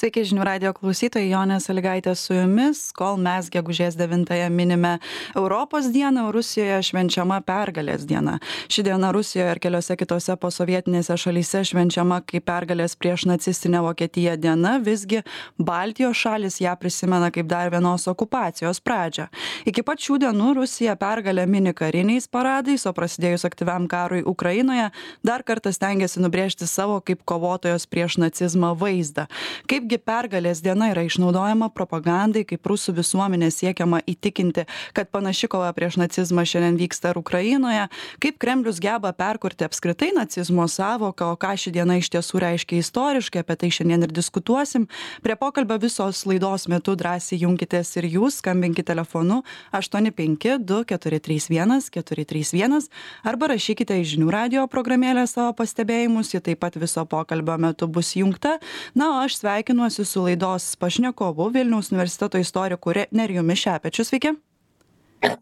Sveiki žinių radio klausytojai, Jonė Saligaitė su jumis. Kol mes gegužės 9-ąją minime Europos dieną, Rusijoje švenčiama pergalės diena. Ši diena Rusijoje ir keliose kitose posovietinėse šalyse švenčiama kaip pergalės prieš nacistinę Vokietiją diena, visgi Baltijos šalis ją prisimena kaip dar vienos okupacijos pradžią. Iki pat šių dienų Rusija pergalę mini kariniais paradais, o prasidėjus aktyviam karui Ukrainoje dar kartą stengiasi nubrėžti savo kaip kovotojos prieš nacizmą vaizdą. Kaip kaipgi pergalės diena yra išnaudojama propagandai kaip rusų visuomenę siekiama įtikinti kad panaši kova prieš nacizmą šiandien vyksta ir ukrainoje. Kaip kremlius geba perkurti apskritai nacizmo sąvoką o ką ši diena iš tiesų reiškia istoriškai apie tai šiandien ir diskutuosim. Prie pokalbio visos laidos metu drąsiai junkitės ir jūs skambinkit telefonu aštuoni penki du keturi trys vienas keturi trys vienas arba rašykite į žinių radijo programėlę savo pastebėjimus ji taip pat viso pokalbio metu bus įjungta na o aš sveikinu sveikinuosi su laidos pašnekovu vilniaus universiteto istoriku nerijumi šepečiu sveiki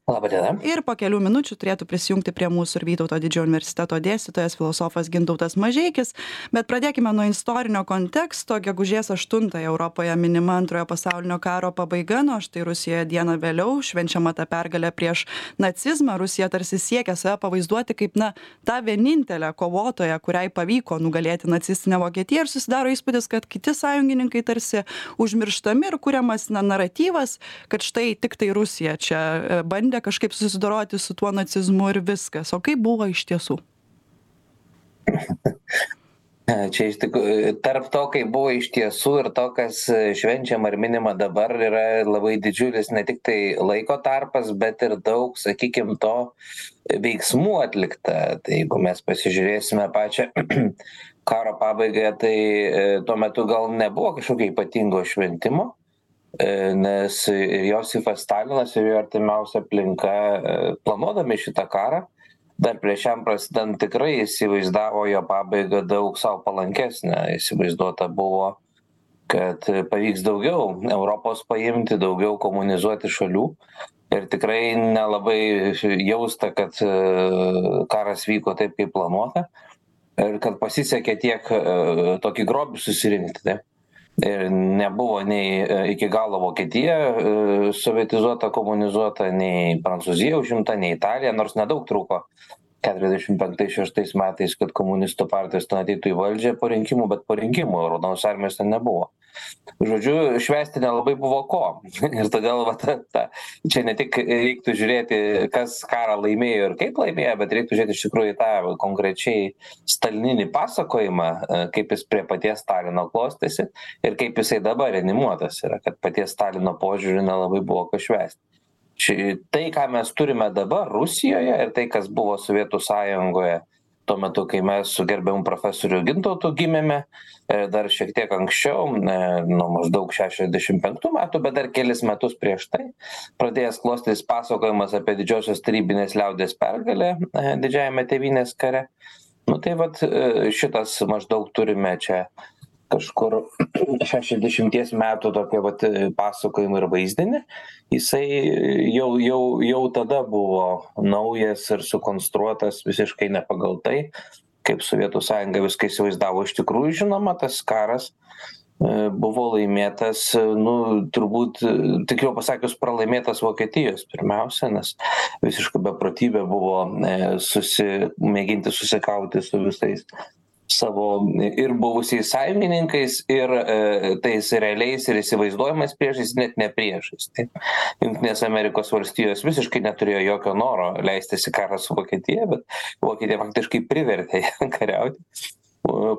Labą dieną. Ir po kelių minučių turėtų prisijungti prie mūsų ir Vytauto didžiojo universiteto dėstytojas, filosofas Gintautas Mažeikis. Bet pradėkime nuo istorinio konteksto. Gegužės 8 Europoje minima antrojo pasaulinio karo pabaiga, nuo štai Rusijoje dieną vėliau švenčiama ta pergalė prieš nacizmą. Rusija tarsi siekia save pavaizduoti kaip, na, tą vienintelę kovotoją, kuriai pavyko nugalėti nacistinę Vokietiją ir susidaro įspūdis, kad kiti sąjungininkai tarsi užmirštami ir kuriamas na, naratyvas, kad štai tik tai Rusija čia bandė kažkaip susidoroti su tuo nacizmu ir viskas. O kaip buvo iš tiesų? Čia iš tikrųjų, tarp to, kai buvo iš tiesų ir to, kas švenčiama ir minima dabar, yra labai didžiulis ne tik tai laiko tarpas, bet ir daug, sakykime, to veiksmų atlikta. Tai jeigu mes pasižiūrėsime pačią karo pabaigą, tai e, tuo metu gal nebuvo kažkokio ypatingo šventimo, nes ir Josifas Stalinas ir jo artimiausia aplinka e, planuodami šitą karą, dar prieš jam prasidant tikrai įsivaizdavo jo pabaigą daug savo palankesnę. Įsivaizduota buvo, kad pavyks daugiau Europos paimti, daugiau komunizuoti šalių. Ir tikrai nelabai jausta, kad e, karas vyko taip, kaip planuota. Ir kad pasisekė tiek tokį grobį susirinkti. Taip ir nebuvo nei e, iki galo vokietija e, sovietizuota komunizuota nei prancūzija užimta nei italija nors nedaug trūko keturiasdešim penktais šeštais metais kad komunistų partijos ten ateitų į valdžią po rinkimų bet po rinkimų raudonos armijos ten nebuvo. Žodžiu švęsti nelabai buvo ko. Ir todėl va ta ta čia ne tik reiktų žiūrėti kas karą laimėjo ir kaip laimėjo bet reiktų žiūrėti iš tikrųjų į tą konkrečiai stalininį pasakojimą e, kaip jis prie paties stalino klostėsi ir kaip jisai dabar reanimuotas yra kad paties stalino požiūriu nelabai buvo ko švęsti ši tai ką mes turime dabar rusijoje ir tai kas buvo sovietų sąjungoje tuo metu kai mes su gerbiamu profesoriu gintautu gimėme e, dar šiek tiek anksčiau e, nuo maždaug šešiasdešim penktų metų bet dar kelis metus prieš tai pradėjęs klostytis pasakojimas apie didžiosios tarybinės liaudies pergalę e, didžiajame tėvynės kare. Nu tai vat šitas maždaug turime čia kažkur šešiasdešimties metų tokią vat pasakojimą ir vaizdinį. Jisai jau jau jau tada buvo naujas ir sukonstruotas visiškai ne pagal tai kaip sovietų sąjunga viską įsivaizdavo. Iš tikrųjų žinoma tas karas e, buvo laimėtas nu turbūt tikriau pasakius pralaimėtas vokietijos pirmiausia nes visiška beprotybė buvo e, susi mėginti susikauti su visais savo ir buvusiais sąjungininkais ir e, tais realiais ir įsivaizduojamais priešais net ne priešais. Tai jungtinės amerikos valstijos visiškai neturėjo jokio noro leistis į karą su vokietija bet vokietija faktiškai privertė ją kariauti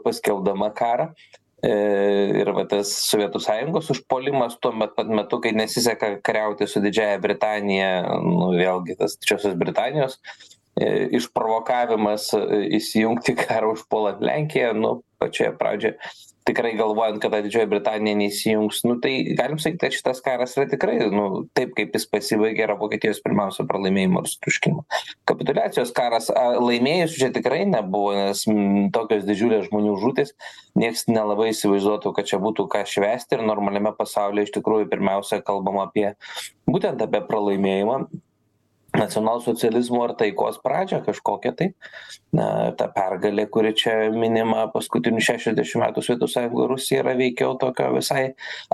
paskelbdama karą. E, ir va tas Sovietų sąjungos užpolimas tuo met pat metu, kai nesiseka kariauti su Didžiaja Britanija, nu vėlgi tas Didžiosios Britanijos E, išprovokavimas e, įsijungti karą užpuolant Lenkiją, nu, pačioje pradžioje, tikrai galvojant, kad Didžioji Britanija neįsijungs, nu, tai galim sakyti, kad šitas karas yra tikrai, nu, taip kaip jis pasibaigė, yra Vokietijos pirmiausia pralaimėjimo ir sutuškimo. Kapitulacijos karas laimėjus čia tikrai nebuvo, nes tokios didžiulės žmonių žūtis, nieks nelabai įsivaizduotų, kad čia būtų ką švesti ir normaliame pasaulyje iš tikrųjų pirmiausia kalbama apie būtent apie pralaimėjimą nacionalsocializmo ar taikos pradžią kažkokią tai na ta pergalė kuri čia minima paskutinius šešiasdešim metų sovietų sąjungoj rusija yra veikiau tokio visai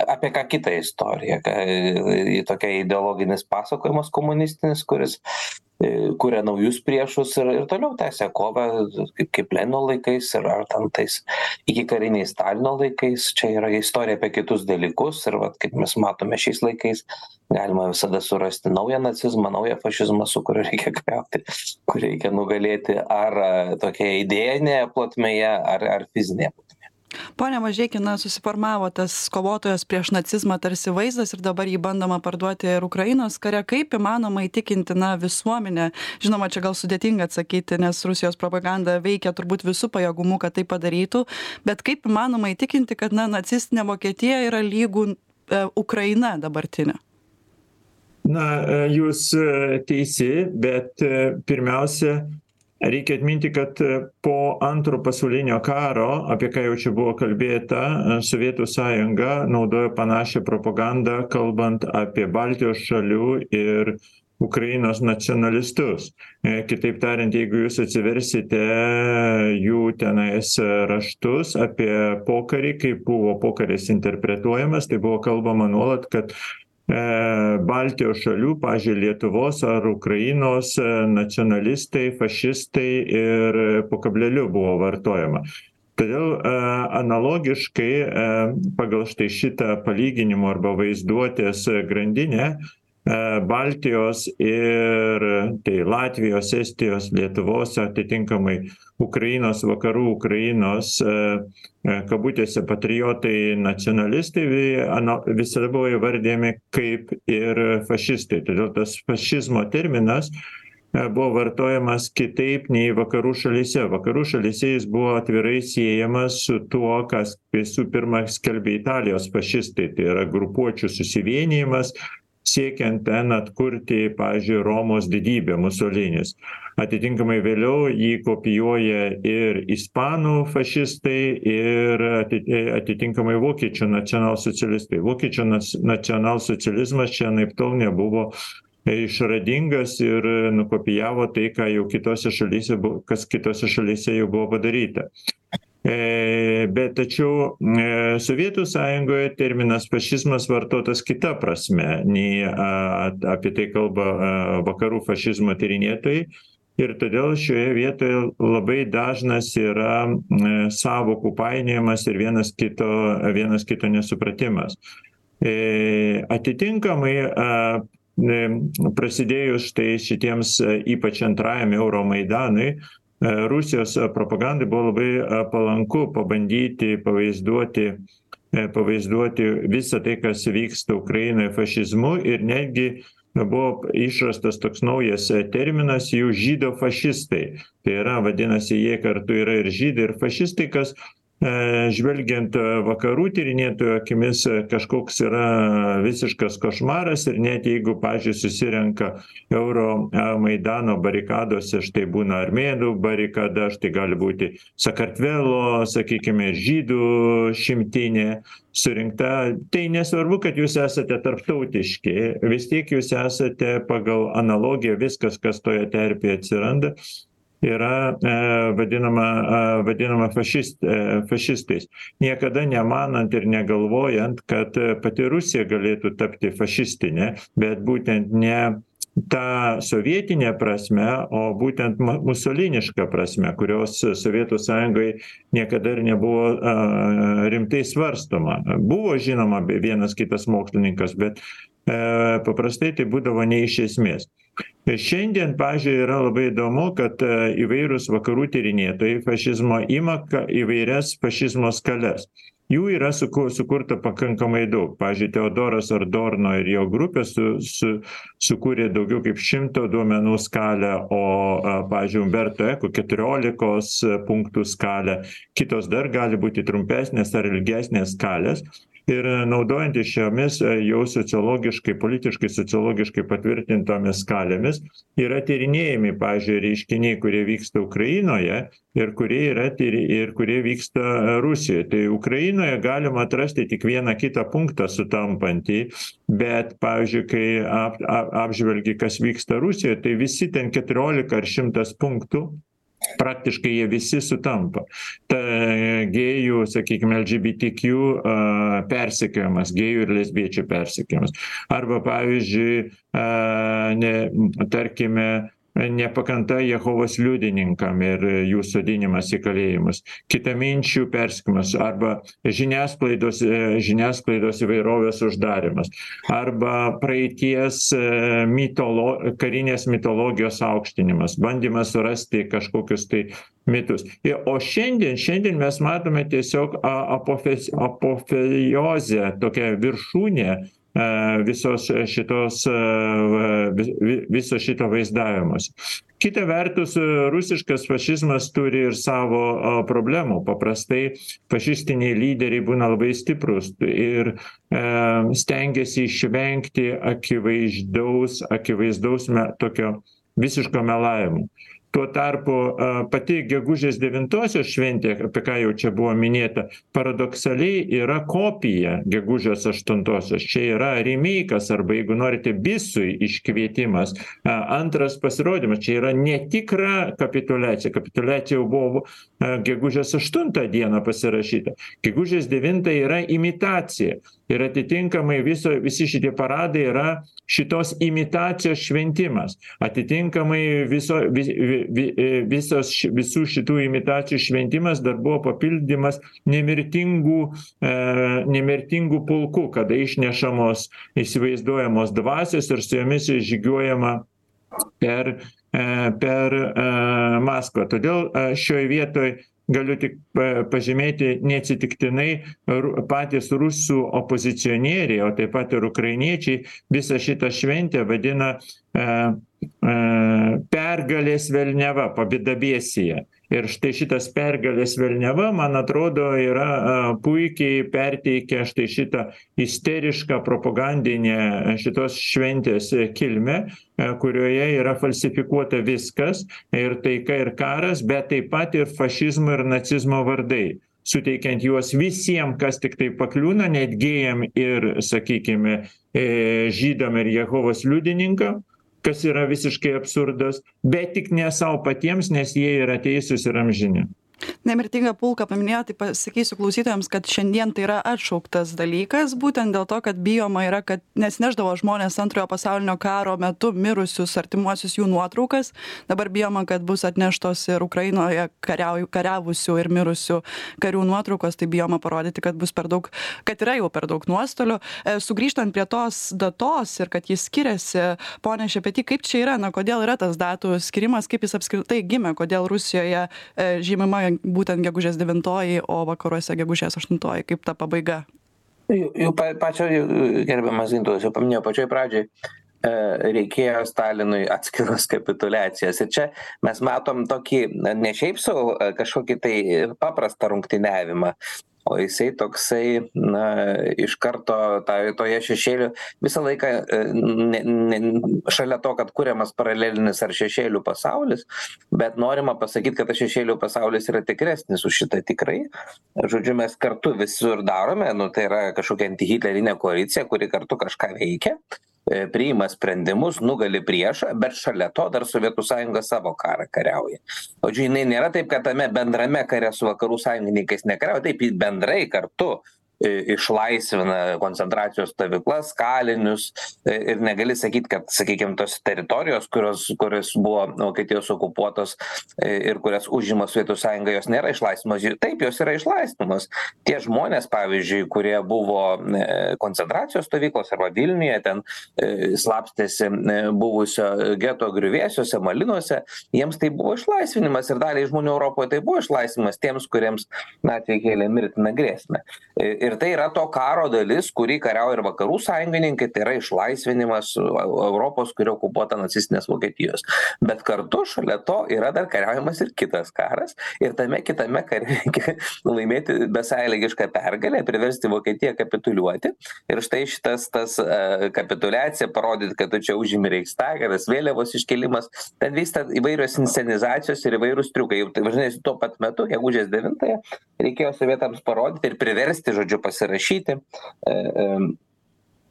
apie ką kitą istoriją ką tokia ideologinis pasakojimas komunistinis kuris kuria naujus priešus ir ir toliau tęsia kovą kaip kaip lenino laikais ir ar ten tais ikikariniais stalino laikais. Čia yra istorija apie kitus dalykus ir vat kaip mes matome šiais laikais galima visada surasti naują nacizmą naują fašizmą su kuriuo reikia kariauti kur reikia nugalėti ar tokioje idėjinėje plotmėje ar ar fizinėje pone mažeiki na susiformavo tas kovotojas prieš nacizmą tarsi vaizdas ir dabar jį bandoma parduoti ir ukrainos kare. Kaip įmanoma įtikinti na visuomenę? Žinoma čia gal sudėtinga atsakyti nes rusijos propaganda veikia turbūt visu pajėgumu kad tai padarytų bet kaip įmanoma įtikinti kad na nacistinė vokietija yra lygu e, ukraina dabartinė? Na e, jūs e, teisi bet e, pirmiausia reikia atminti kad po antro pasaulinio karo apie ką jau čia buvo kalbėta sovietų sąjunga naudojo panašią propagandą kalbant apie baltijos šalių ir ukrainos nacionalistus. Kitaip tariant jeigu jūs atsiversite jų tenais raštus apie pokarį kaip buvo pokaris interpretuojamas tai buvo kalbama nuolat kad E, baltijos šalių pavyzdžiui lietuvos ar ukrainos e, nacionalistai fašistai ir po kableliu buvo vartojama. Todėl e, analogiškai pagal štai šitą palyginimo arba vaizduotės grandinę baltijos ir tai latvijos estijos lietuvos atitinkamai ukrainos vakarų ukrainos kabutėse patriotai nacionalistai visada buvo įvardijami kaip ir fašistai. Todėl tas fašizmo terminas buvo vartojamas kitaip nei vakarų šalyse. Vakarų šalyse jis buvo atvirai siejamas su tuo kas visų pirma skelbė italijos fašistai. Tai yra grupuočių susivienijimas siekiant ten atkurti pavyzdžiui romos didybę musolinis. Atitinkamai vėliau jį kopijuoja ir ispanų fašistai ir ati atitinkamai vokiečių nacionalsocialistai. Vokiečių nac nacionalsocializmas čia anaiptol nebuvo išradingas ir nukopijavo tai ką jau kitose šalyse bu kas kitose šalyse jau buvo padaryta e bet tačiau e sovietų sąjungoje terminas fašizmas vartotas kita prasme. Nei a apie tai kalba a vakarų fašizmo tyrinėtojai. Ir todėl šioje vietoje labai dažnas yra e sąvokų painiojimas ir vienas kito vienas kito nesupratimas. E atitinkamai a e prasidėjus štai šitiems ypač antrajam euromaidanui E, rusijos propagandai buvo labai e, palanku pabandyti pavaizduoti e, pavaizduoti visa tai kas vyksta ukrainoj fašizmu ir netgi buvo išrastas toks naujas terminas jų žydofašistai tai yra vadinasi jie kartu yra ir žydai ir fašistai kas E, žvelgiant vakarų tyrinėtojų akimis kažkoks yra visiškas košmaras ir net jeigu pavyzdžiui susirenka euro maidano barikadose štai būna armėnų barikada štai gali būti sakartvelo sakykime žydų šimtinė surinkta. Tai nesvarbu kad jūs esate tarptautiški vis tiek jūs esate pagal analogiją viskas kas toje terpėje atsiranda yra e vadinama a vadinama fašist e fašistais. Niekada nemanant ir negalvojant kad pati rusija galėtų tapti fašistine bet būtent ne ta sovietine prasme o būtent musoliniška prasme kurios sovietų sąjungoj niekada ir nebuvo rimtai svarstoma. Buvo žinoma vienas kitas mokslininkas bet e paprastai tai būdavo ne iš esmės šiandien pavyzdžiui yra labai įdomu kad įvairūs vakarų tyrinėtojai fašizmo ima įvairias fašizmo skales jų yra suku sukurta pakankamai daug. Pavyzdžiui teodoras adorno ir jo grupė su su sukūrė daugiau kaip šimto duomenų skalę o pavyzdžiui umberto eko keturiolikos punktų skalę. Kitos dar gali būti trumpesnės ar ilgesnės skalės ir naudojantis šiomis jau sociologiškai politiškai sociologiškai patvirtintomis skalėmis yra tyrinėjami pavyzdžiui reiškiniai kurie vyksta ukrainoje ir kurie yra tyri ir kurie vyksta rusijoj tai ukrainoje galima atrasti tik vieną kitą punktą sutampantį bet pavyzdžiui kai ap ap apžvelgi kas vyksta rusijoj tai visi ten keturiolika ar šimtas punktų praktiškai jie visi sutampa. Ta gėjų sakykim lgbtq a persekiojimas gėjų ir lesbiečių persekiojimas. Arba pavyzdžiui a ne tarkime nepakanta jehovos liudininkam ir jų sodinimas į kalėjimus. Kitaminčių persekiojimas arba žiniasklaidos žiniasklaidos įvairovės uždarymas arba praeities mitolo karinės mitologijos aukštinimas bandymas surasti kažkokius tai mitus. I o šiandien šiandien mes matome tiesiog a apofes apofėjozę tokia viršūnė a visos šitos a vi viso šito vaizdavimosi kita vertus rusiškas fašizmas turi ir savo a problemų. Paprastai fašistiniai lyderiai būna labai stiprūs ir a stengiasi išvengti akivaizdaus akivaizdaus me tokio visiško melavimo tuo tarpu pati gegužės devintosios šventė apie ką jau čia buvo minėta paradoksaliai yra kopija gegužės aštuntosios. Čia yra rymeikas arba jeigu norite bisui iškvietimas. Antras pasirodymas čia yra netikra kapituliacija. Kapituliacija jau buvo gegužės aštuntą dieną pasirašyta. Gegužės devintą yra imitacija. Ir atitinkamai viso visi šitie paradai yra šitos imitacijos šventimas. Atitinkamai viso vi vi vi visos visų šitų imitacijų šventimas dar buvo papildymas nemirtingų a nemirtingų pulkų kada išnešamos įsivaizduojamos dvasios ir su jomis žygiuojama per a per a maskvą. Todėl a šioj vietoj galiu tik pa pažymėti neatsitiktinai patys rusų opozicionieriai o taip pat ir ukrainiečiai visą šitą šventę vadina a pergalės velniava pobėdobėsija ir štai šitas pergalės velniava man atrodo yra a puikiai perteikia štai šitą isterišką propagandinę šitos šventės kilmę a kurioje yra falsifikuota viskas ir taika ir karas bet taip pat ir fašizmo ir nacizmo vardai suteikiant juos visiem kas tiktai pakliūna net gėjam ir sakykime e žydam ir jehovos liudininkam kas yra visiškai absurdas bet tik ne sau patiems nes jie yra teisūs ir amžini nemirtingą pulką paminėjot tai pasakysiu klausytojams kad šiandien tai yra atšauktas dalykas būtent dėl to kad bijoma yra kad nes nešdavo žmonės antrojo pasaulinio karo metu mirusius artimuosius jų nuotraukas. Dabar bijoma kad bus atneštos ir ukrainoje kariauj kariavusių ir mirusių karių nuotraukos tai bijoma parodyti kad bus per daug kad yra jau per daug nuostolių. E sugrįžtant prie tos datos ir kad ji skiriasi pone šepety kaip čia yra na kodėl yra tas datų skyrimas kaip jis apskritai gimė kodėl rusijoje e žymima būtent gegužės devintoji o vakaruose gegužės aštuntoji kaip ta pabaiga? Jau jau pa pačioj gerbiamas gintautas jau paminėjo pačioj pradžioj e reikėjo stalinui atskiros kapituliacijos. Ir čia mes matom tokį ne šiaip sau kažkokį tai paprastą rungtyniavimą o jisai toksai na iš karto tą toje šešėlių visą laiką ne ne šalia to kad kuriamas paralelinis ar šešėlių pasaulis bet norima pasakyt kad tas šešėlių pasaulis yra tikresnis už šitą tikrąjį žodžiu mes kartu visur darome nu tai yra kažkokia antihitlerinė koalicija kuri kartu kažką veikia priima sprendimus nugali priešą bet šalia to dar sovietų sąjunga savo karą kariauja. Žodžiu jinai nėra taip kad tame bendrame kare su vakarų sąjungininkais nekariauja taip ji bendrai kartu išlaisvina koncentracijos stovyklas kalinius ir negali sakyt kad sakykim tos teritorijos kurios kurios buvo vokietijos okupuotos ir kurias užima sovietų sąjunga jos nėra išlaisvinamos taip jos yra išlaisvinamos tie žmonės pavyzdžiui kurie buvo koncentracijos stovyklose arba vilniuje ten slapstėsi buvusio geto griuvėsiuose malynose jiems tai buvo išlaisvinimas ir daliai žmonių europoj tai buvo išlaisvinimas tiems kuriems naciai kėlė mirtiną grėsmę ir ir tai yra to karo dalis kurį kariauja ir vakarų sąjungininkai tai yra išlaisvinimas europos kuri okupuota nacistinės vokietijos. Bet kartu šalia to yra dar kariaujamas ir kitas karas ir tame kitame kare reikia laimėti besąlygišką pergalę priversti vokietiją kapituliuoti. Ir štai šitas tas kapituliacija parodyt kad tu čia užimi reichstagą tas vėliavos iškėlimas ten vyksta įvairios inscenizacijos ir įvairūs triukai. Jau tai vadinasi tuo pat metu gegužės devintąją reikėjo sovietams parodyti ir priversti žodžiu pasirašyti. E,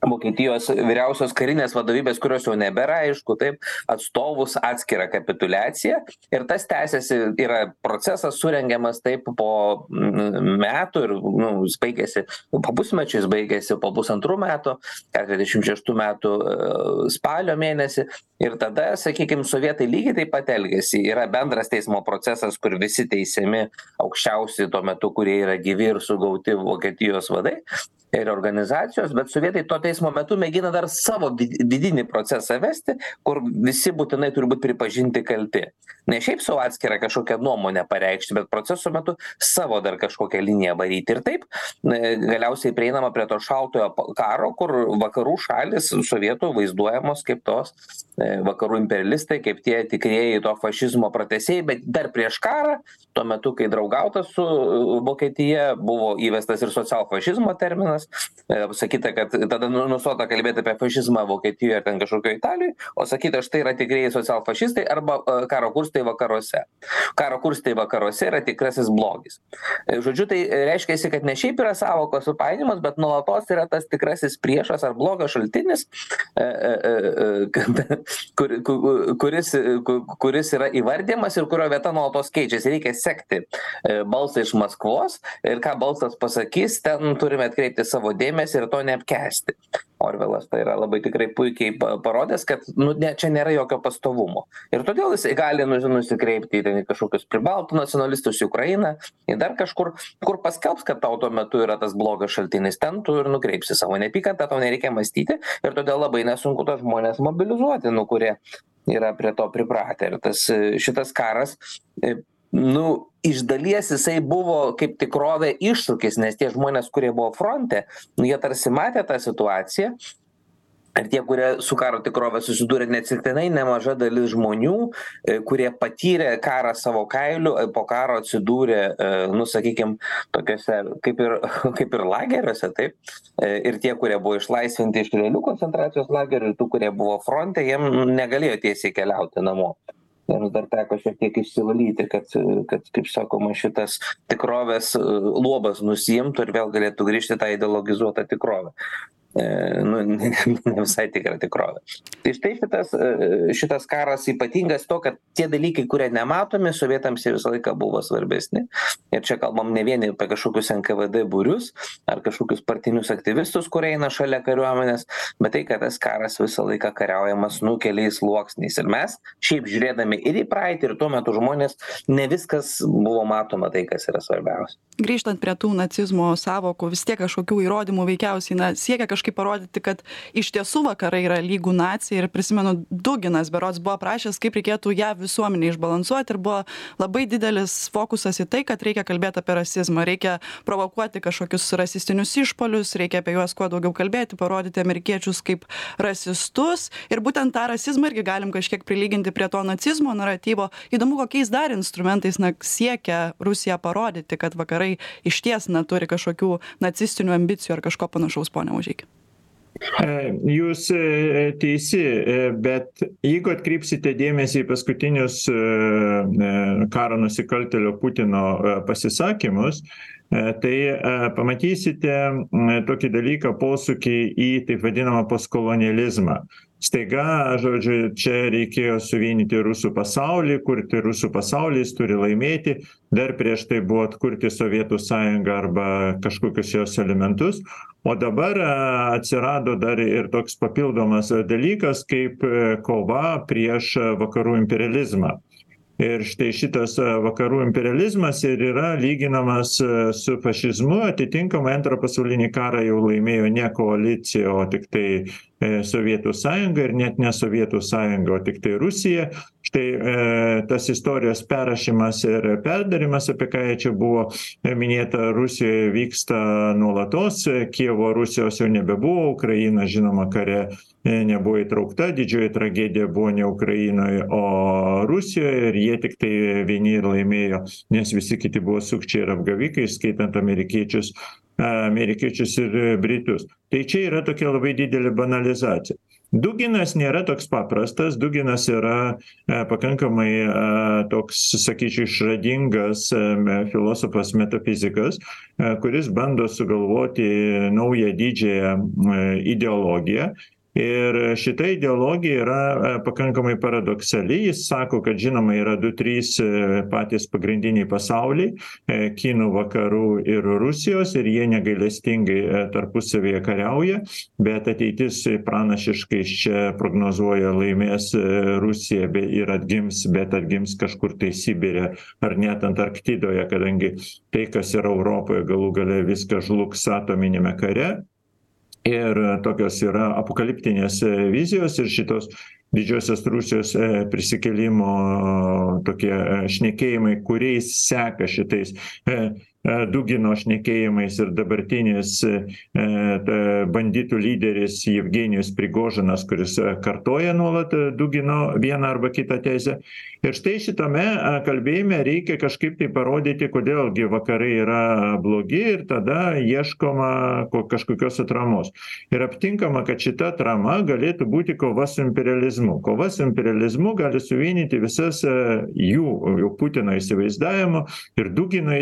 vokietijos vyriausios karinės vadovybės kurios jau nebėra aišku taip atstovus atskirą kapituliaciją. Ir tas tęsiasi yra procesas surengiamas taip po metų ir nu jis baigėsi po pusmečio jis baigėsi po pusantrų metų keturiasdešim šeštų metų e, spalio mėnesį. Ir tada sakykim sovietai lygiai taip pat elgiasi yra bendras teismo procesas kur visi teisiami aukščiausi tuo metu kurie yra gyvi ir sugauti vokietijos vadai ir organizacijos bet sovietai to teismo metu mėgina dar savo vidinį procesą vesti kur visi būtinai turi būt pripažinti kalti. Ne šiaip sau atskirą kažkokią nuomonę pareikšti bet proceso metu savo dar kažkokią liniją varyti. Ir taip galiausiai prieinama prie to šaltojo karo kur vakarų šalys sovietų vaizduojamos kaip tos e, vakarų imperialistai kaip tie tikrieji to fašizmo pratęsėjai bet dar prieš karą tuo metu kai draugauta su vokietija buvo įvestas ir socialfašizmo terminas. Metais sakyta kad tada nu nustota kalbėt apie fašizmą vokietijoj ar ten kažkokioj italijoj o sakyta štai yra tikrieji socialfašistai arba karo kurstai vakaruose. Karo kurstai vakaruose yra tikrasis blogis. Žodžiu tai reiškiasi kad ne šiaip yra sąvokos supainiojimas bet nuolatos yra tas tikrasis priešas ar blogio šaltinis e, e, e, kad kur ku kuris ku kuris yra įvardijamas ir kurio vieta nuolatos keičiasi. Reikia sekti balsą iš maskvos ir ką balsas pasakys ten turime atkreipti savo dėmesį ir to neapkęsti orvelas tai yra labai tikrai puikiai parodęs kad nu ne čia nėra jokio pastovumo. Ir todėl jisai gali nu nusikreipti ten į kažkokius pribaltų nacionalistus į ukrainą į dar kažkur kur paskelbs kad tau tuo metu yra tas blogio šaltinis ten tu ir nukreipsi savo neapykantą tau nereikia mąstyti ir todėl labai nesunku tuos žmones mobilizuoti nu kurie yra prie to pripratę. Ir tas šitas karas nu iš dalies jisai buvo kaip tikrovė iššūkis nes tie žmonės kurie buvo fronte nu jie tarsi matė tą situaciją. Ir tie kurie su karo tikrove susidūrė neatsitiktinai nemaža dalis žmonių kurie patyrė karą savo kailiu po karo atsidūrė nu sakykim tokiuose kaip ir kaip ir lageriuose taip. Ir tie kurie buvo išlaisvinti iš realių koncentracijos lagerių ir tų kurie buvo fronte jiem negalėjo tiesiai keliauti namo jiems dar teko šiek tiek išsivalyti kad kad kaip sakoma šitas tikrovės luobas nusiimtų ir vėl galėtų grįžti į tą ideologizuotą tikrovę nu ne ne visai tikra tikrovė. Tai štai šitas šitas karas ypatingas tuo kad tie dalykai kurie nematomi sovietams jie visą laiką buvo svarbesni. Ir čia kalbam ne vien apie kažkokius nkvd būrius ar kažkokius partinius aktyvistus kurie eina šalia kariuomenės bet tai kad tas karas visą laiką kariaujamas nu keliais sluoksniais. Ir mes šiaip žiūrėdami ir į praeitį ir tuo metu žmonės ne viskas buvo matoma tai kas yra svarbiausia. Grįžtant prie tų nacizmo sąvokų vis tiek kažkokių įrodymų veikiausiai na siekia kažkaip parodyti kad iš tiesų vakarai yra lygu nacija ir prisimenu duginas berods buvo aprašęs kaip reikėtų jav visuomenę išbalansuot ir buvo labai didelis fokusas į tai kad reikia kalbėt apie rasizmą reikia provokuoti kažkokius rasistinius išpuolius reikia apie juos kuo daugiau kalbėti parodyti amerikiečius kaip rasistus ir būtent tą rasizmą irgi galim kažkiek prilyginti prie to nacizmo naratyvo. Įdomu kokiais dar instrumentais na siekia rusija parodyti kad vakarai išties na turi kažkokių nacistinių ambicijų ar kažko panašaus pone mažeiki Jūs teisi, bet jeigu atkreipsite dėmesį į paskutinius karo nusikaltelio Putino pasisakymus, tai pamatysite tokį dalyką posūkį į taip vadinamą postkolonializmą. Staiga žodžiu čia reikėjo suvienyti rusų pasaulį kurti rusų pasaulį jis turi laimėti. Dar prieš tai buvo atkurti sovietų sąjungą arba kažkokius jos elementus. O dabar atsirado dar ir toks papildomas dalykas kaip kova prieš vakarų imperializmą ir štai šitas vakarų imperializmas ir yra lyginamas su fašizmu. Atitinkamai antrą pasaulinį karą jau laimėjo ne koalicija o tiktai sovietų sąjunga ir net ne sovietų sąjunga o tiktai rusija. Štai tas istorijos perrašymas ir perdarimas apie ką čia buvo minėta rusijoje vyksta nuolatos kijevo rusijos jau nebebuvo ukraina žinoma kare nebuvo įtraukta didžioji tragedija buvo ne ukrainoj o rusijoj ir jie tiktai vieni ir laimėjo nes visi kiti buvo sukčiai ir apgavikai įskaitant amerikiečius amerikiečius ir britus. Tai čia yra tokia labai didelė banalizacija. Duginas nėra toks paprastas duginas yra pakankamai toks sakyčiau išradingas filosofas metafizikas kuris bando sugalvoti naują didžiąją ideologiją ir šita ideologija yra pakankamai paradoksali. Jis sako kad žinoma yra du trys patys pagrindiniai pasauliai kinų vakarų ir rusijos ir jie negailestingai tarpusavyje kariauja bet ateitis pranašiškai čia prognozuoja laimės rusija bei ir atgims bet atgims kažkur tai sibire ar net antarktidoje kadangi tai kas yra europoje galų gale viskas žlugs atominiame kare ir tokios yra apokaliptinės vizijos ir šitos didžiosios rusijos prisikėlimo tokie šnekėjimai kuriais seka šitais dugino šnekėjimais ir dabartinis banditų lyderis jevgenijus prigožinas kuris kartoja nuolat dugino vieną arba kitą tezę. Ir štai šitame kalbėjime reikia kažkaip tai parodyti kodėl gi vakarai yra blogi ir tada ieškoma ko kažkokios atramos. Ir aptinkama kad šita atrama galėtų būti kova su imperializmu. Kova su imperializmu gali suvienyti visas jų jau putino įsivaizdavimu ir dugino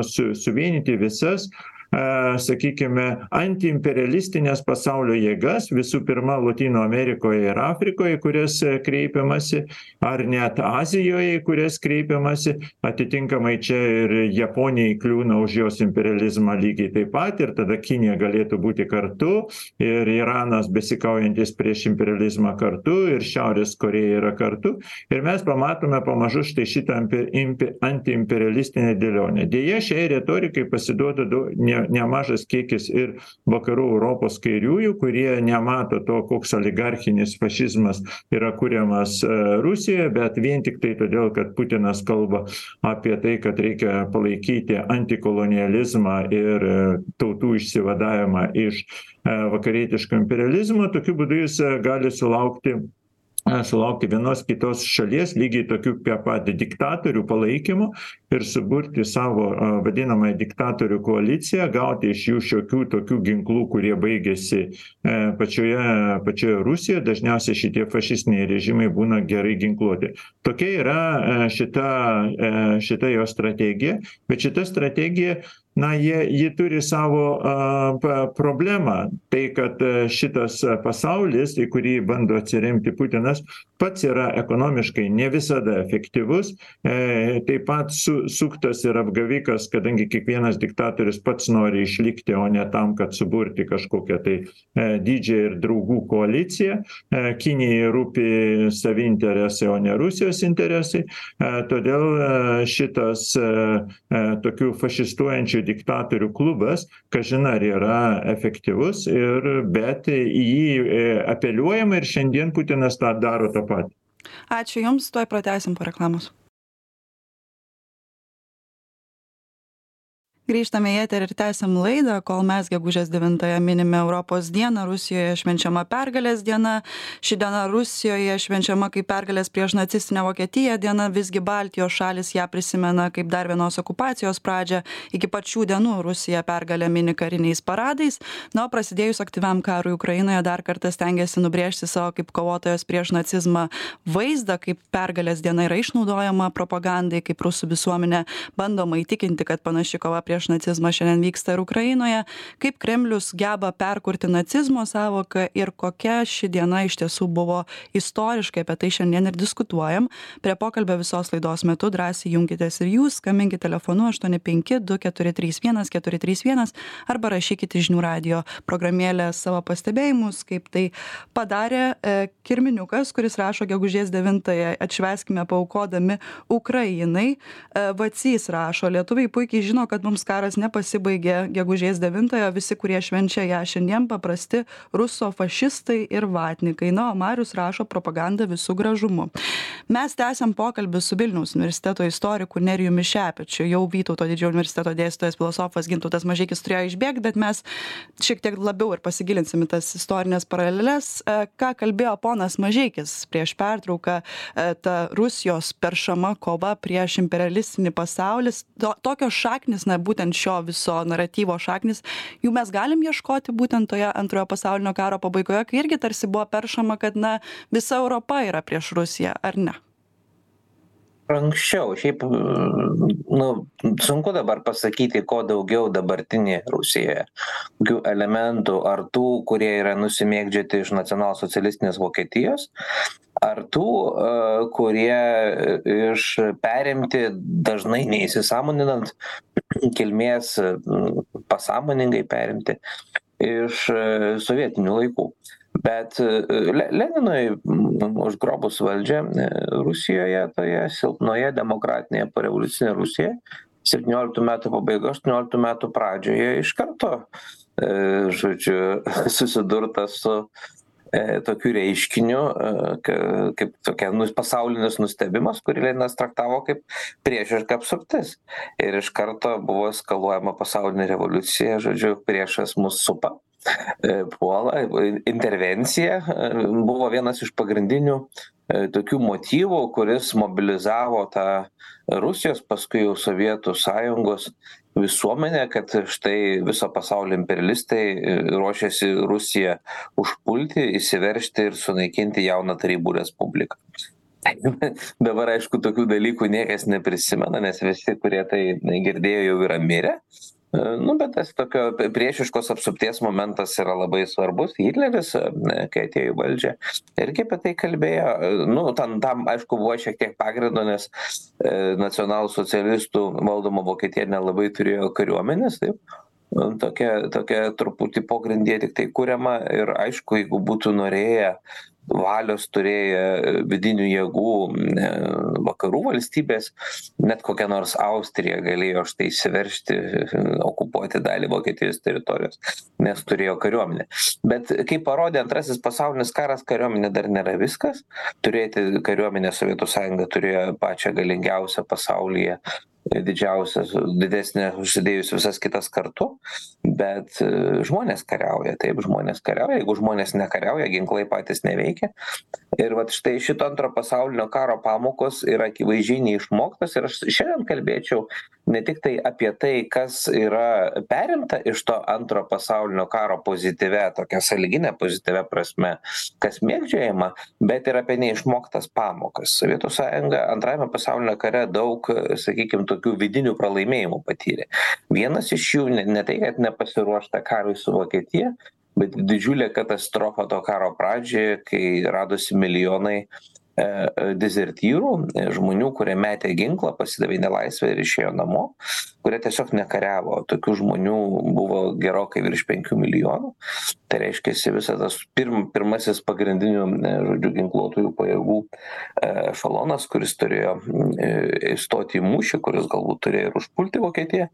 įsivaizdavimu su suvienyti visas sakykime antiimperialistines pasaulio jėgas visų pirma lotynų amerikoje ir afrikoje į kurias kreipiamasi ar net azijoje į kurias kreipiamasi. Atitinkamai čia ir japonija įkliūna už jos imperializmą lygiai taip pat ir tada kinija galėtų būti kartu ir iranas besikaujantis prieš imperializmą kartu ir šiaurės korėja yra kartu. Ir mes pamatome pamažu štai šitą impe impe antiimperialistinę dėlionę. Deja šiai retorikai pasiduoda du ne nemažas kiekis ir vakarų europos kairiųjų kurie nemato to koks oligarchinis fašizmas yra kuriamas rusijoje bet vien tiktai todėl kad putinas kalba apie tai kad reikia palaikyti antikolonializmą ir tautų išsivadavimą iš vakarietiško imperializmo. Tokiu būdu jis gali sulaukti sulaukti vienos kitos šalies lygiai tokių pat diktatorių palaikymo ir suburti savo vadinamąją diktatorių koaliciją gauti iš jų šiokių tokių ginklų kurie baigiasi pačioje pačioje rusijoje. Dažniausiai šitie fašistiniai režimai būna gerai ginkluoti. Tokia yra šita šita jo strategija bet šita strategija na jie ji turi savo a problemą. Tai kad šitas pasaulis į kurį bando atsiremti putinas pats yra ekonomiškai ne visada efektyvus e taip pat su suktas ir apgavikas kadangi kiekvienas diktatorius pats nori išlikti o ne tam kad suburti kažkokią tai didžią ir draugų koaliciją. Kinijai rūpi savi interesai o ne rusijos interesai. Todėl šitas tokių fašistuojančių diktatorių klubas kažin ar yra efektyvus ir bet į jį apeliuojama ir šiandien putinas tą daro tą patį. Ačiū jums tuoj pratęsim po reklamos grįžtame į eterį ir tęsiam laidą. Kol mes gegužės devintąją minime europos dieną rusijoje švenčiama pergalės diena. Ši diena rusijoje švenčiama kaip pergalės prieš nacistinę vokietiją diena. Visgi baltijos šalys ją prisimena kaip dar vienos okupacijos pradžią. Iki pat šių dienų rusija pergalę mini kariniais paradais. Na o prasidėjus aktyviam karui ukrainoje dar kartą stengiasi nubrėžti savo kaip kovotojos prieš nacizmą vaizdą kaip pergalės diena yra išnaudojama propagandai kaip rusų visuomenė bandoma įtikinti kad panaši kova prieš prieš nacizmą šiandien vyksta ir ukrainoje. Kaip kremlius geba perkurti nacizmo sąvoką ir kokia ši diena iš tiesų buvo istoriškai apie tai šiandien ir diskutuojam. Prie pokalbio visos laidos metu drąsiai junkitės ir jūs. Skambinkit telefonu aštuoni penki du keturi trys vienas keturi trys vienas arba rašykit į žinių radijo programėlę savo pastebėjimus kaip tai padarė e, kirminiukas kuris rašo gegužės devintąją atšvęskime paaukodami ukrainai. E, vacys rašo lietuviai puikiai žino kad mums karas nepasibaigė gegužės devintąją visi kurie švenčia ją šiandien paprasti rusofašistai ir vatnikai. Na o marius rašo propaganda visu gražumu. Mes tęsiam pokalbį su vilniaus universiteto istoriku nerijumi šepečiu. Jau vytauto didžiojo universiteto dėstytojas filosofas gintautas mažeikis turėjo išbėgt bet mes šiek tiek labiau ir pasigilinsim į tas istorines paraleles. E, ką kalbėjo ponas mažeikis prieš pertrauką e, ta rusijos peršama kova prieš imperialistinį pasaulį. To tokios šaknys na būtent šio viso naratyvo šaknys. Jų mes galim ieškoti būtent toje antrojo pasaulinio karo pabaigoje kai irgi tarsi buvo peršama kad na visa europa yra prieš rusiją ar ne? Anksčiau šiaip nu sunku dabar pasakyti ko daugiau dabartinė rusijoje kokių elementų ar tų kurie yra nusimėgdžioti iš nacionalsocialistinės vokietijos ar tų kurie iš perimti dažnai neįsisąmoninant kilmės pasąmoningai perimti iš sovietinių laikų. Bet le leninui užgrobus valdžią rusijoje toje silpnoje demokratinėje porevoliucinėje rusijoje septynioliktų metų pabaigoj aštuonioliktų metų pradžioje iš karto žodžiu susidurta su tokiu reiškiniu kaip tokia nu pasaulinis nustebimas kurį leninas traktavo kaip priešiška apsuptis. Ir iš karto buvo eskaluojama pasaulinė revoliucija žodžiu priešas mus supa puola intervencija buvo vienas iš pagrindinių tokių motyvų kuris mobilizavo tą rusijos paskui jau sovietų sąjungos visuomenę kad štai viso pasaulio imperialistai ruošiasi rusiją užpulti įsiveržti ir sunaikinti jauną tarybų respubliką. Dabar aišku tokių dalykų niekas neprisimena nes visi kurie tai girdėjo jau yra mirę nu bet tas tokio priešiškos apsupties momentas yra labai svarbus. Hitleris kai atėjo į valdžią irgi apie tai kalbėjo. Nu ten tam aišku buvo šiek tiek pagrindo nes nacionalsocialistų valdoma vokietija nelabai turėjo kariuomenės taip. Tokia tokia truputį pogrindyje tiktai kuriama ir aišku jeigu būtų norėję valios turėję vidinių jėgų vakarų valstybės net kokia nors austrija galėjo štai įsiveržti okupuoti dalį vokietijos teritorijos nes turėjo kariuomenę. Bet kaip parodė antrasis pasaulinis karas kariuomenė dar nėra viskas. Turėti kariuomenę sovietų sąjunga turėjo pačią galingiausią pasaulyje didžiausias didesnė užsidėjus visas kitas kartu bet žmonės kariauja taip žmonės kariauja. Jeigu žmonės nekariauja ginklai patys neveikia. Ir vat štai šito antro pasaulinio karo pamokos yra akivaizdžiai neišmoktos. Ir aš šiandien kalbėčiau ne tiktai apie tai kas yra perimta iš to antro pasaulinio karo pozityvia tokia sąlygine pozityvia prasme kas mėgdžiojama bet ir apie neišmoktas pamokas. Sovietų sąjunga antrajame pasauliniame kare daug sakykim tokių vidinių pralaimėjimų patyrė. Vienas iš jų ne ne tai kad nepasiruošta karui su vokietija bet didžiulė katastrofa to karo pradžioje kai radosi milijonai dezertyrų žmonių kurie metė ginklą pasidavė į nelaisvę ir išėjo namo kurie tiesiog nekariavo. Tokių žmonių buvo gerokai virš penkių milijonų. Tai reiškiasi visa tas pirm pirmasis pagrindinių žodžiu ginkluotųjų pajėgų ešelonas kuris turėjo įstoti į mūšį kuris galbūt turėjo ir užpulti vokietiją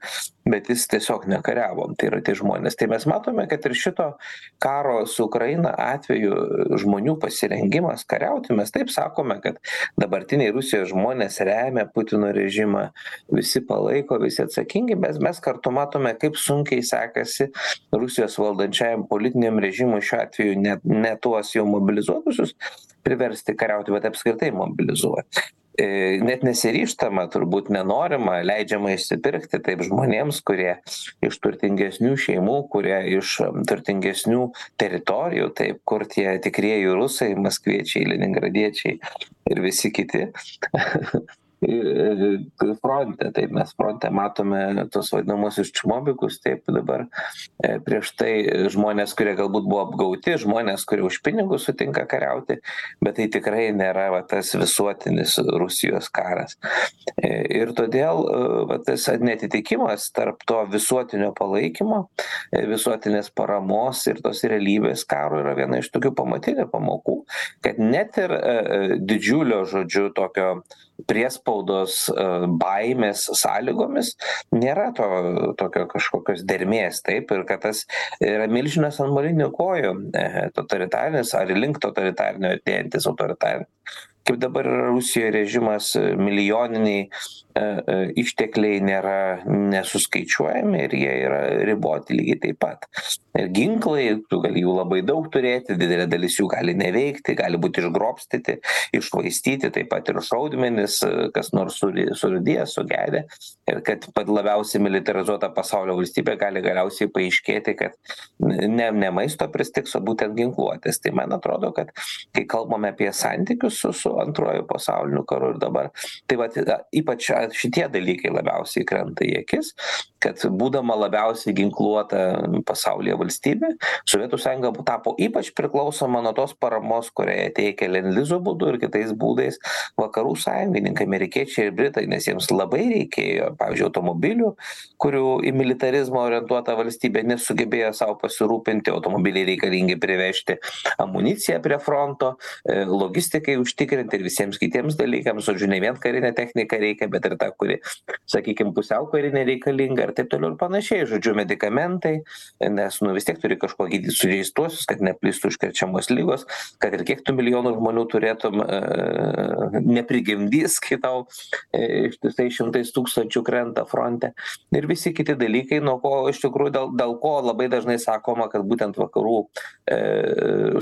bet jis tiesiog nekariavo. Tai yra tie žmonės. Tai mes matome kad ir šito karo su ukraina atveju žmonių pasirengimas kariauti mes taip sakome kad dabartiniai rusijos žmonės remia putino režimą. Visi palaiko visi atsakingi bet mes kartu matome kaip sunkiai sekasi rusijos valdančiajam politiniam režimui šiuo atveju net ne tuos jau mobilizuotusius priversti kariauti bet apskritai mobilizuoti net nesiryžtama turbūt nenorima leidžiama išsipirkti taip žmonėms kurie iš turtingesnių šeimų kurie iš turtingesnių teritorijų taip kur tie tikrieji rusai maskviečiai leningradiečiai ir visi kiti fronte. Taip mes fronte matome tuos vadinamuosius čmobikus. Taip dabar prieš tai žmonės kurie galbūt buvo apgauti žmonės kurie už pinigus sutinka kariauti bet tai tikrai nėra va tas visuotinis rusijos karas. Ir todėl va tas neatitikimas tarp to visuotinio palaikymo visuotinės paramos ir tos realybės karo yra viena iš tokių pamatinių pamokų kad net ir didžiulio žodžiu tokio priespaudos baimės sąlygomis nėra to tokio kažkokios dermės taip ir kad tas yra milžinas ant molinių kojų totalitarinis ar link totalitarinio artėjantis autoritarinis kaip dabar yra rusijoj režimas milijoniniai e, e, ištekliai nėra nesuskaičiuojami ir jie yra riboti lygiai taip pat. Ir ginklai tu gali jų labai daug turėti didelė dalis jų gali neveikti gali būt išgrobstyti iššvaistyti taip pat ir šaudmenys kas nors suri surūdiję sugedę. Ir kad pat labiausiai militarizuota pasaulio valstybė gali galiausiai paaiškėti kad ne ne maisto pristigs o būtent ginkluotės. Tai man atrodo kad kai kalbame apie santykius su su antruoju pasauliniu karu ir dabar tai vat ypač šitie dalykai labiausiai krenta į akis kad būdama labiausiai ginkluota pasaulyje valstybė sovietų sąjunga tapo ypač priklausoma nuo tos paramos kurią jie teikia lendlizo būdu ir kitais būdais vakarų sąjungininkai amerikiečiai ir britai nes jiems labai reikėjo pavyzdžiui automobilių kurių į militarizmą orientuota valstybė nesugebėjo sau pasirūpinti automobiliai reikalingi privežti amuniciją prie fronto e, logistikai užtikrinti ir visiems kitiems dalykams. Žodžiu ne vien karinę techniką reikia bet ir tą kuri sakykim pusiau karinė reikalinga ir taip toliau ir panašiai. Žodžiu medikamentai nes nu vis tiek turi kažkuo gydyt sužeistuosius kad neplistų užkrečiamos ligos kad ir kiek tų milijonų žmonių turėtum e, neprigimdys kai tau e, ištisai šimtais tūkstančių krenta fronte. Ir visi kiti dalykai nuo ko iš tikrųjų dėl dėl ko labai dažnai sakoma kad būtent vakarų e,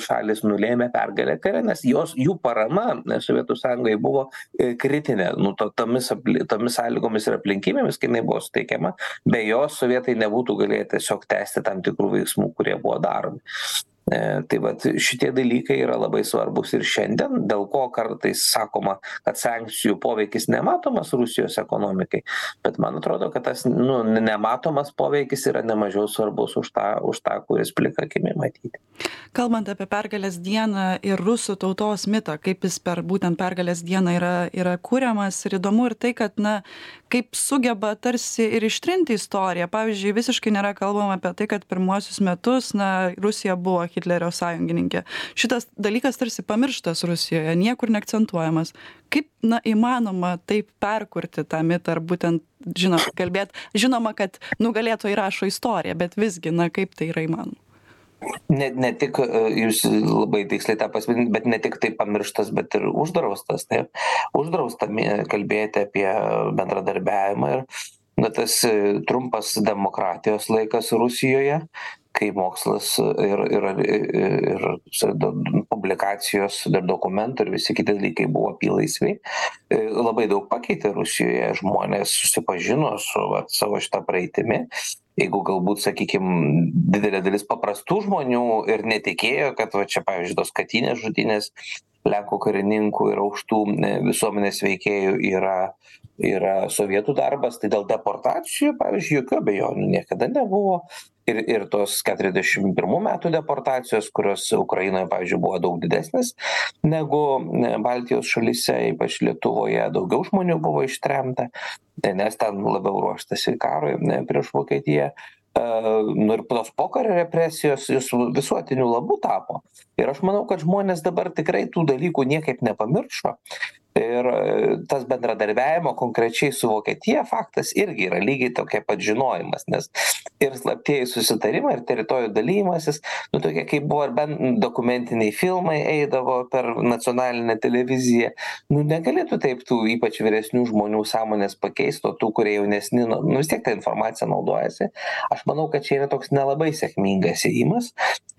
šalys nulėmė pergalę kare nes jos jų parama sovietų sąjungai buvo kritinė. Nu to tomis apli tomis sąlygomis ir aplinkybėmis kai jinai buvo suteikiama be jos sovietai nebūtų galėję tiesiog tęsti tam tikrų veiksmų kurie buvo daromi. E, tai vat šitie dalykai yra labai svarbūs ir šiandien dėl ko kartais sakoma kad sankcijų poveikis nematomas rusijos ekonomikai bet man atrodo kad tas nu nematomas poveikis yra nemažiau svarbus už tą už tą kuris plika akimi matyti. Kalbant apie pergalės dieną ir rusų tautos mitą kaip jis per būtent pergalės dieną yra yra kuriamas ir įdomu ir tai kad na kaip sugeba tarsi ir ištrinti istoriją. Pavyzdžiui visiškai nėra kalbama apie tai kad pirmuosius metus na rusija buvo hitlerio sąjungininkė. Šitas dalykas tarsi pamirštas rusijoje niekur neakcentuojamas. Kaip na įmanoma taip perkurti tą mitą ar būtent žinot kalbėt žinoma kad nugalėtojai rašo istoriją bet visgi na kaip tai yra įmanoma ne ne tik e, jūs labai tiksliai tą pastebėjot bet ne tik tai pamirštas bet ir uždraustas taip? Uždrausta kalbėti apie bendradarbiavimą ir na tas e, trumpas demokratijos laikas rusijoje kai mokslas ir ir ir publikacijos ir dokumentų ir visi kiti dalykai buvo apylaisviai e, labai daug pakeitė rusijoje žmonės susipažino su vat savo šita praeitimi. Jeigu galbūt sakykim didelė dalis paprastų žmonių ir netikėjo kad va čia pavyzdžiui tos katynės žudynės lenkų karininkų ir aukštų e, visuomenės veikėjų yra yra sovietų darbas tai dėl deportacijų pavyzdžiui jokių abejonių niekada nebuvo ir ir tos keturiasdešim pirmų metų deportacijos kurios ukrainoje pavyzdžiui buvo daug didesnės negu baltijos šalyse ypač lietuvoje daugiau žmonių buvo ištremta nes ten labiau ruoštasi karui prieš vokietiją. Nu ir tos pokario represijos jos visuotiniu labu tapo. Ir aš manau kad žmonės dabar tikrai tų dalykų niekaip nepamiršo ir tas bendradarbiavimo konkrečiai su vokietija faktas irgi yra lygiai tokia pat žinojimas nes ir slaptieji susitarimai ir teritorijų dalijimasis nu tokie kaip buvo ir ben dokumentiniai filmai eidavo per nacionalinę televiziją nu negali tu taip tų ypač vyresnių žmonių sąmonės pakeist o tų kurie jaunesni nu nu vis tiek ta informacija naudojasi. Aš manau kad čia yra toks nelabai sėkmingas ėjimas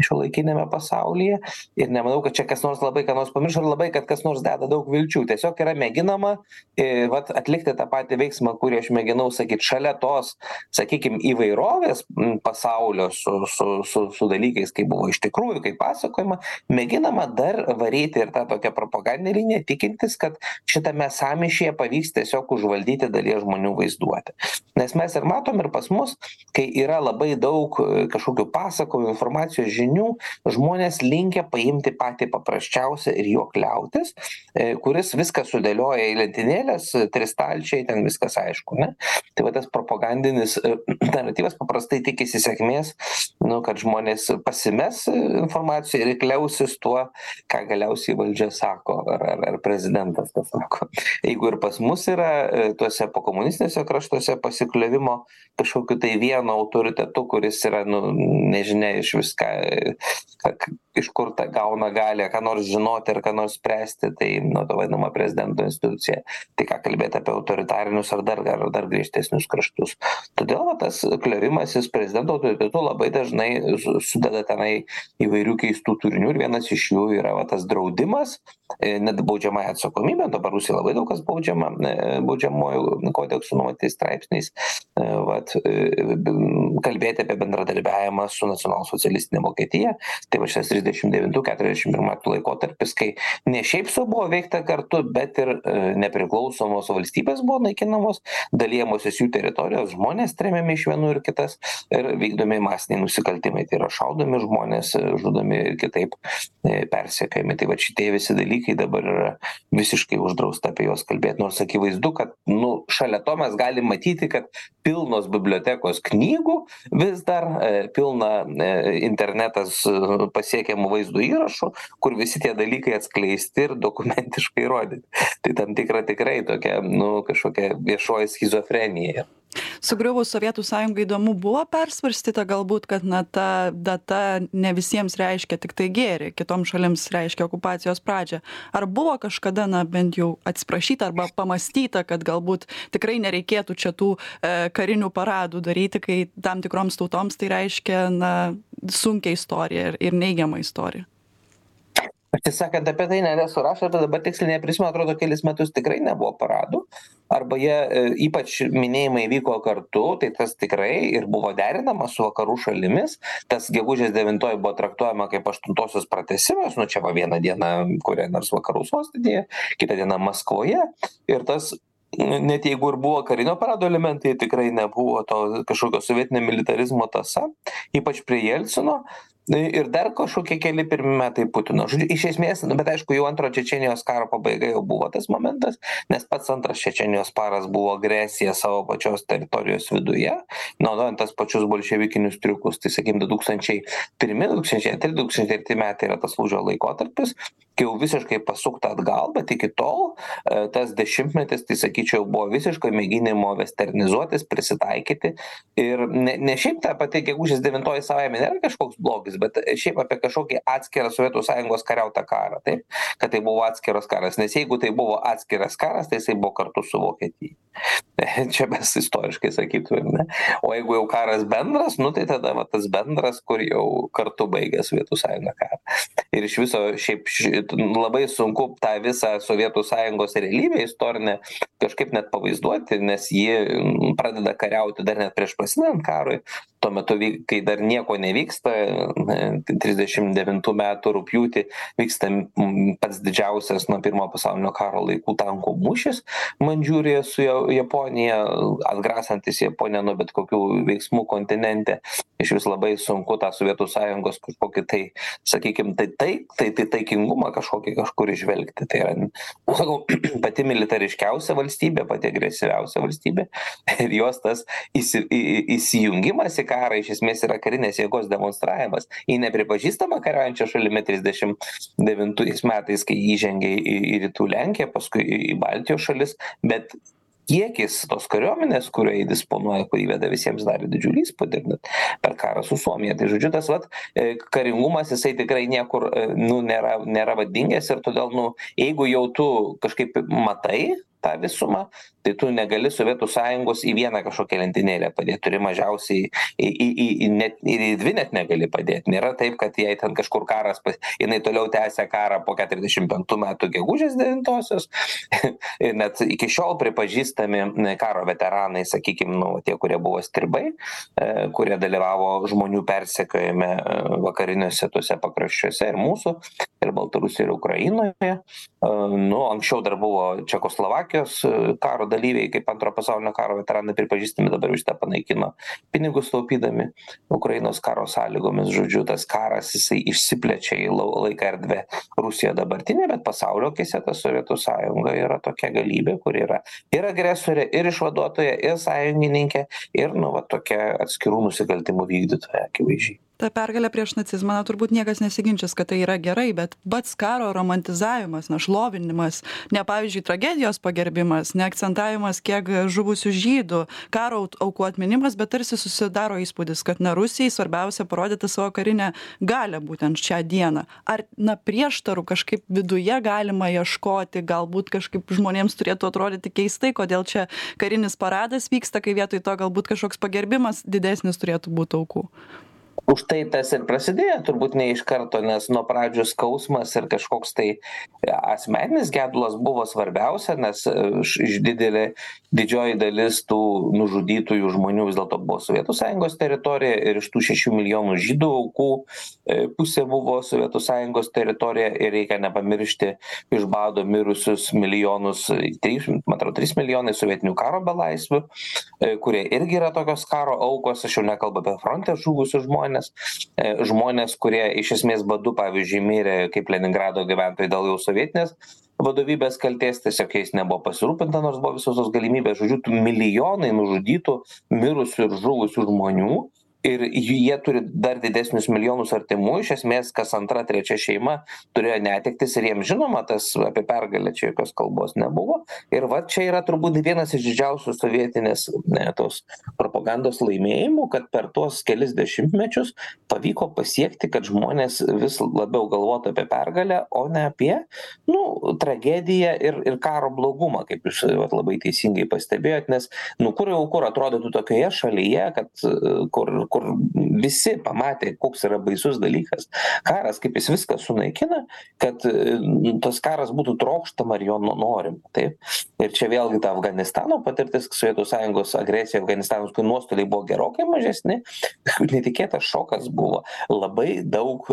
šiuolaikiniame pasaulyje ir nemanau kad čia kas nors labai ką nors pamiršo ir labai kad kas nors deda daug vilčių tiesiog yra mėginama i vat atlikti tą patį veiksmą kurį aš mėginau sakyt šalia tos sakykim įvairovės pasaulio su su su su dalykais kaip buvo iš tikrųjų kaip pasakojama mėginama dar varyti ir tą tokią propagandinę liniją tikintis kad šitame sąmyšyje pavyks tiesiog užvaldyti dalies žmonių vaizduotę. Nes mes ir matom ir pas mus kai yra labai daug kažkokių pasakojimų informacijos žinių žmonės linkę paimti patį paprasčiausią ir juo kliautis kuris vis viską sudėlioja į lentynėles trys stalčiai ten viskas aišku ne? Tai va tas propagandinis naratyvas paprastai tikisi sėkmės nu kad žmonės pasimes informacijoj ir kliausis tuo ką galiausiai valdžia sako ar ar ar prezidentas pasako jeigu ir pas mus yra tuose pokomunistiniuose kraštuose pasikliovimo kažkokiu tai vienu autoritetu kuris yra nu nežinia išvis ką ką iš kur ta gauna galią ką nors žinoti ar ką nors spręsti tai nu ta vadinama prezidento institucija. Tai ką kalbėt apie autoritarinius ar dar ar dar griežtesnius kraštus. Todėl va tas kliovimasis prezidento autoritetu labai dažnai su sudeda tenai įvairių keistų turinių ir vienas iš jų yra va tas draudimas net baudžiamąja atsakomybe dabar rusijoj labai daug kas baudžiama baudžiamuoju kodeksu numatytais straipsniais vat kalbėti apie bendradarbiavimą su nacionalsocialistine vokietija. Tai va šitas trisdešim devintų keturiasdešim pirmų metų laikotarpis kai ne šiaip sau buvo veikta kartu bet ir nepriklausomos valstybės buvo naikinamos dalijamosios jų teritorijos žmonės tremiami iš vienų ir kitas ir vykdomi masiniai nusikaltimai. Tai yra šaudomi žmonės žudomi ir kitaip persekiojami. Tai vat šitie visi dalykai dabar yra visiškai uždrausta apie juos kalbėt. Nors akivaizdu kad nu šalia to mes galim matyti kad pilnos bibliotekos knygų vis dar pilna internetas pasiekiamų vaizdo įrašų kur visi tie dalykai atskleisti ir dokumentiškai įrodyti tai tam tikra tikrai tokia nu kažkokia viešoji skizofrenija sugriuvus sovietų sąjungai įdomu buvo persvarstyta galbūt kad na ta data ne visiems reiškia tiktai gėrį kitoms šalims reiškia okupacijos pradžią. Ar buvo kažkada na bent jau atsiprašyta arba pamąstyta kad galbūt tikrai nereikėtų čia tų e karinių paradų daryti kai tam tikroms tautoms tai reiškia na sunkią istoriją ir ir neigiamą istoriją tiesą sakant apie tai nesu rašęs bet dabar tiksliai neprisimenu atrodo kelis metus tikrai nebuvo paradų. Arba jie ypač minėjimai vyko kartu tai tas tikrai ir buvo derinama su vakarų šalimis. Tas gegužės devintoji buvo traktuojama kaip aštuntosios pratęsimas nu čia va vieną dieną kurioj nors vakarų sostinėje kitą dieną maskvoje. Ir tas net jeigu ir buvo karinio parado elementai tikrai nebuvo to kažkokio sovietinio militarizmo tąsa ypač prie jelcino ir dar kažkokie keli pirmi metai putino. Žodžiu iš esmės nu bet aišku jau antro čečėnijos karo pabaiga jau buvo tas momentas nes pats antras čečėnijos karas buvo agresija savo pačios teritorijos viduje naudojant tas pačius bolševikinius triukus. Tai sakykim du tūkstančiai pirmi du tūkstančiai antri du tūkstančiai treti metai yra tas lūžio laikotarpis kai jau visiškai pasukta atgal bet iki tol tas dešimtmetis tai sakyčiau buvo visiško mėginimo vesternizuotis prisitaikyti. Ir ne ne šiaip ta pati gegužės devintoji savaime nėra kažkoks blogis bet šiaip apie kažkokį atskirą sovietų sąjungos kariautą karą taip kad tai buvo atskiras karas nes jeigu tai buvo atskiras karas tai jisai buvo kartu su vokietija. Čia mes istoriškai sakytumėm ne? O jeigu jau karas bendras nu tai tada va tas bendras kur jau kartu baigė sovietų sąjunga karą. Ir iš viso šiaip ši labai sunku tą visą sovietų sąjungos realybę istorinę kažkaip net pavaizduoti nes ji pradeda kariauti dar net prieš prasidedant karui. Tuo metu kai dar nieko nevyksta trisdešim devintų metų rugpjūtį vyksta pats didžiausias nuo pirmo pasaulinio karo laikų tankų mūšis mandžiūrijoj su japonija atgrasantis japoniją nuo bet kokių veiksmų kontinente. Išvis labai sunku tą sovietų sąjungos kažkokį tai sakykim tai tai tai tai taikingumą kažkokį kažkur įžvelgti tai yra nu sakau pati militariškiausia valstybė pati agresyviausia valstybė ir jos tas įsi į įsijungimas į karą iš esmės yra karinės jėgos demonstravimas ji nepripažįstama kariaujančia šalimi trisdešim devintais metais kai įžengė į į rytų lenkiją paskui į baltijos šalis bet kiekis tos kariuomenės kuria ji disponuoja kur įveda visiems darė didžiulį įspūdį net per karą su suomija. Tai žodžiu tas vat karingumas jisai tikrai niekur nu nėra nėra vat dingęs ir todėl nu jeigu jau tu kažkaip matai tą visumą tai tu negali sovietų sąjungos į vieną kažkokią lentynėlę padėt turi mažiausiai į į į į net ir į dvi net negali padėt nėra taip kad jei ten kažkur karas pas jinai toliau tęsia karą po keturiasdešim penktų metų gegužės devintosios ir net iki šiol pripažįstami karo veteranai sakykim nu tie kurie buvo stribai kurie dalyvavo žmonių persekiojime vakariniuose tuose pakraščiuose ir mūsų ir baltarusijoj ir ukrainoje nu anksčiau dar buvo čekoslovakijos karo dalyviai kaip antro pasaulinio karo veteranai pripažįstami dabar jau šitą panaikino pinigus taupydami ukrainos karo sąlygomis. Žodžiu tas karas jisai išsiplečia į lau laiką erdvę rusija dabartinė bet pasaulio akyse ta sovietų sąjunga yra tokia galybė kuri yra ir agresorė ir išvaduotoja ir sąjungininkė ir nu va tokia atskirų nusikaltimų vykdytoja akivaizdžiai ta pergalė prieš nacizmą na turbūt niekas nesiginčys kad tai yra gerai bet pats karo romantizavimas na šlovinimas ne pavyzdžiui tragedijos pagerbimas ne akcentavimas kiek žuvusių žydų karo aukų atminimas bet tarsi susidaro įspūdis kad na rusijai svarbiausia parodyti savo karinę galią būtent šią dieną. Ar na prieštarų kažkaip viduje galima ieškoti galbūt kažkaip žmonėms turėtų atrodyti keistai kodėl čia karinis paradas vyksta kai vietoj to galbūt kažkoks pagerbimas didesnis turėtų būt aukų už tai tas ir prasidėjo turbūt ne iš karto nes nuo pradžių skausmas ir kažkoks tai asmeninis gedulas buvo svarbiausia nes iš didelė didžioji dalis tų nužudytųjų žmonių vis dėlto buvo sovietų sąjungos teritorija ir iš tų šešių milijonų žydų aukų pusė buvo sovietų sąjungos teritorija ir reikia nepamiršti iš bado mirusius milijonus trys man atrodo trys milijonai sovietinių karo belaisvių kurie irgi yra tokios karo aukos aš jau nekalbu apie fronte žuvusius žmones žmonės žmonės kurie iš esmės badu pavyzdžiui mirė kaip leningrado gyventojai dėl jau sovietinės vadovybės kaltės tiesiog jais nebuvo pasirūpinta nors buvo visos tos galimybės. Žodžiu milijonai nužudytų mirusių ir žuvusių žmonių ir jie turi dar didesnius milijonus artimųjų iš esmės kas antra trečia šeima turėjo netektis ir jiem žinoma tas apie pergalę čia jokios kalbos nebuvo. Ir va čia yra turbūt vienas iš didžiausių sovietinės ne tos propagandos laimėjimų kad per tuos kelis dešimtmečius pavyko pasiekti kad žmonės vis labiau galvotų apie pergalę o ne apie nu tragediją ir ir karo blogumą kaip jūs vat labai teisingai pastebėjot. Nes nu kur jau kur atrodytų tokioje šalyje kad kur kur visi pamatė koks yra baisus dalykas. Karas kaip jis viską sunaikina kad tas karas būtų trokštama ir jo no norima taip. Ir čia vėlgi ta afganistano patirtis sovietų sąjungos agresija afganistanui kai nuostoliai buvo gerokai mažesni netikėtas šokas buvo. Labai daug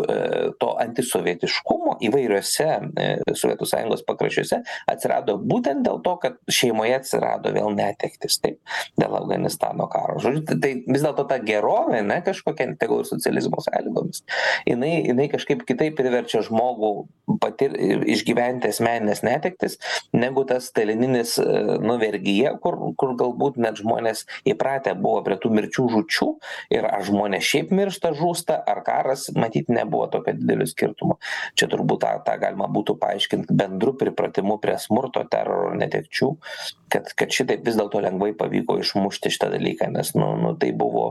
to antisovietiškumo įvairiose sovietų sąjungos pakraščiuose atsirado būtent dėl to kad šeimoje atsirado vėl netektys taip dėl afganistano karo. Žodžiu tai vis dėlto ta gerovė ane kažkokia tegul ir socializmo sąlygomis. Jinai jinai kažkaip kitaip priverčia žmogų patir išgyventi asmenines netektis negu tas stalininis nu vergija kur kur galbūt net žmonės įpratę buvo prie tų mirčių žūčių ir ar žmonės šiaip miršta žūsta ar karas matyt nebuvo tokio didelio skirtumo. Čia turbūt tą tą galima būtų paaiškint bendru pripratimu prie smurto teroro netekčių kad kad šitaip vis dėlto lengvai pavyko išmušti šitą dalyką nes nu nu tai buvo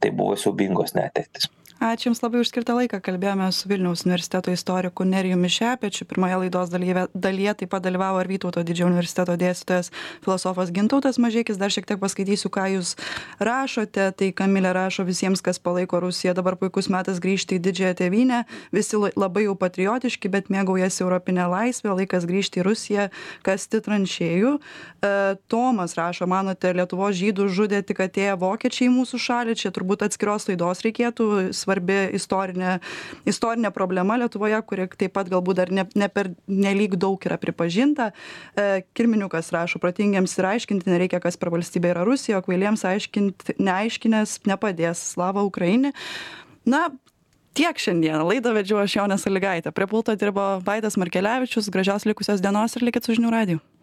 tai buvo siaubingos netektys ačiū jums labai už skirtą laiką. Kalbėjome su vilniaus universiteto istoriku nerijumi šepečiu. Pirmoje laidos dalyve dalyje taip pat dalyvavo ir vytauto didžiojo universiteto dėstytojas filosofas gintautas mažeikis. Dar šiek tiek paskaitysiu ką jūs rašote. Tai kamilė rašo visiems kas palaiko rusiją dabar puikus metas grįžti į didžiąją tėvynę. Visi labai jau patriotiški bet mėgaujasi europine laisve laikas grįžti į rusiją kasti tranšėjų. Tomas rašo manote lietuvos žydus žudė tik atėję vokiečiai į mūsų šalį? Čia turbūt atskiros laidos reikėtų svarbi istorinė istorinė problema lietuvoje kuri taip pat galbūt dar ne ne pernelyg daug yra pripažinta. Kirminiukas rašo protingiems ir aiškinti nereikia kas per valstybė yra rusija o kvailiems aiškint neaiškinęs nepadės. Slava ukraini. Na tiek šiandien laidą vedžiau aš jonė salygaitė prie pulto dirbo vaidas markelevičius. Gražios likusios dienos ir likit su žinių radiju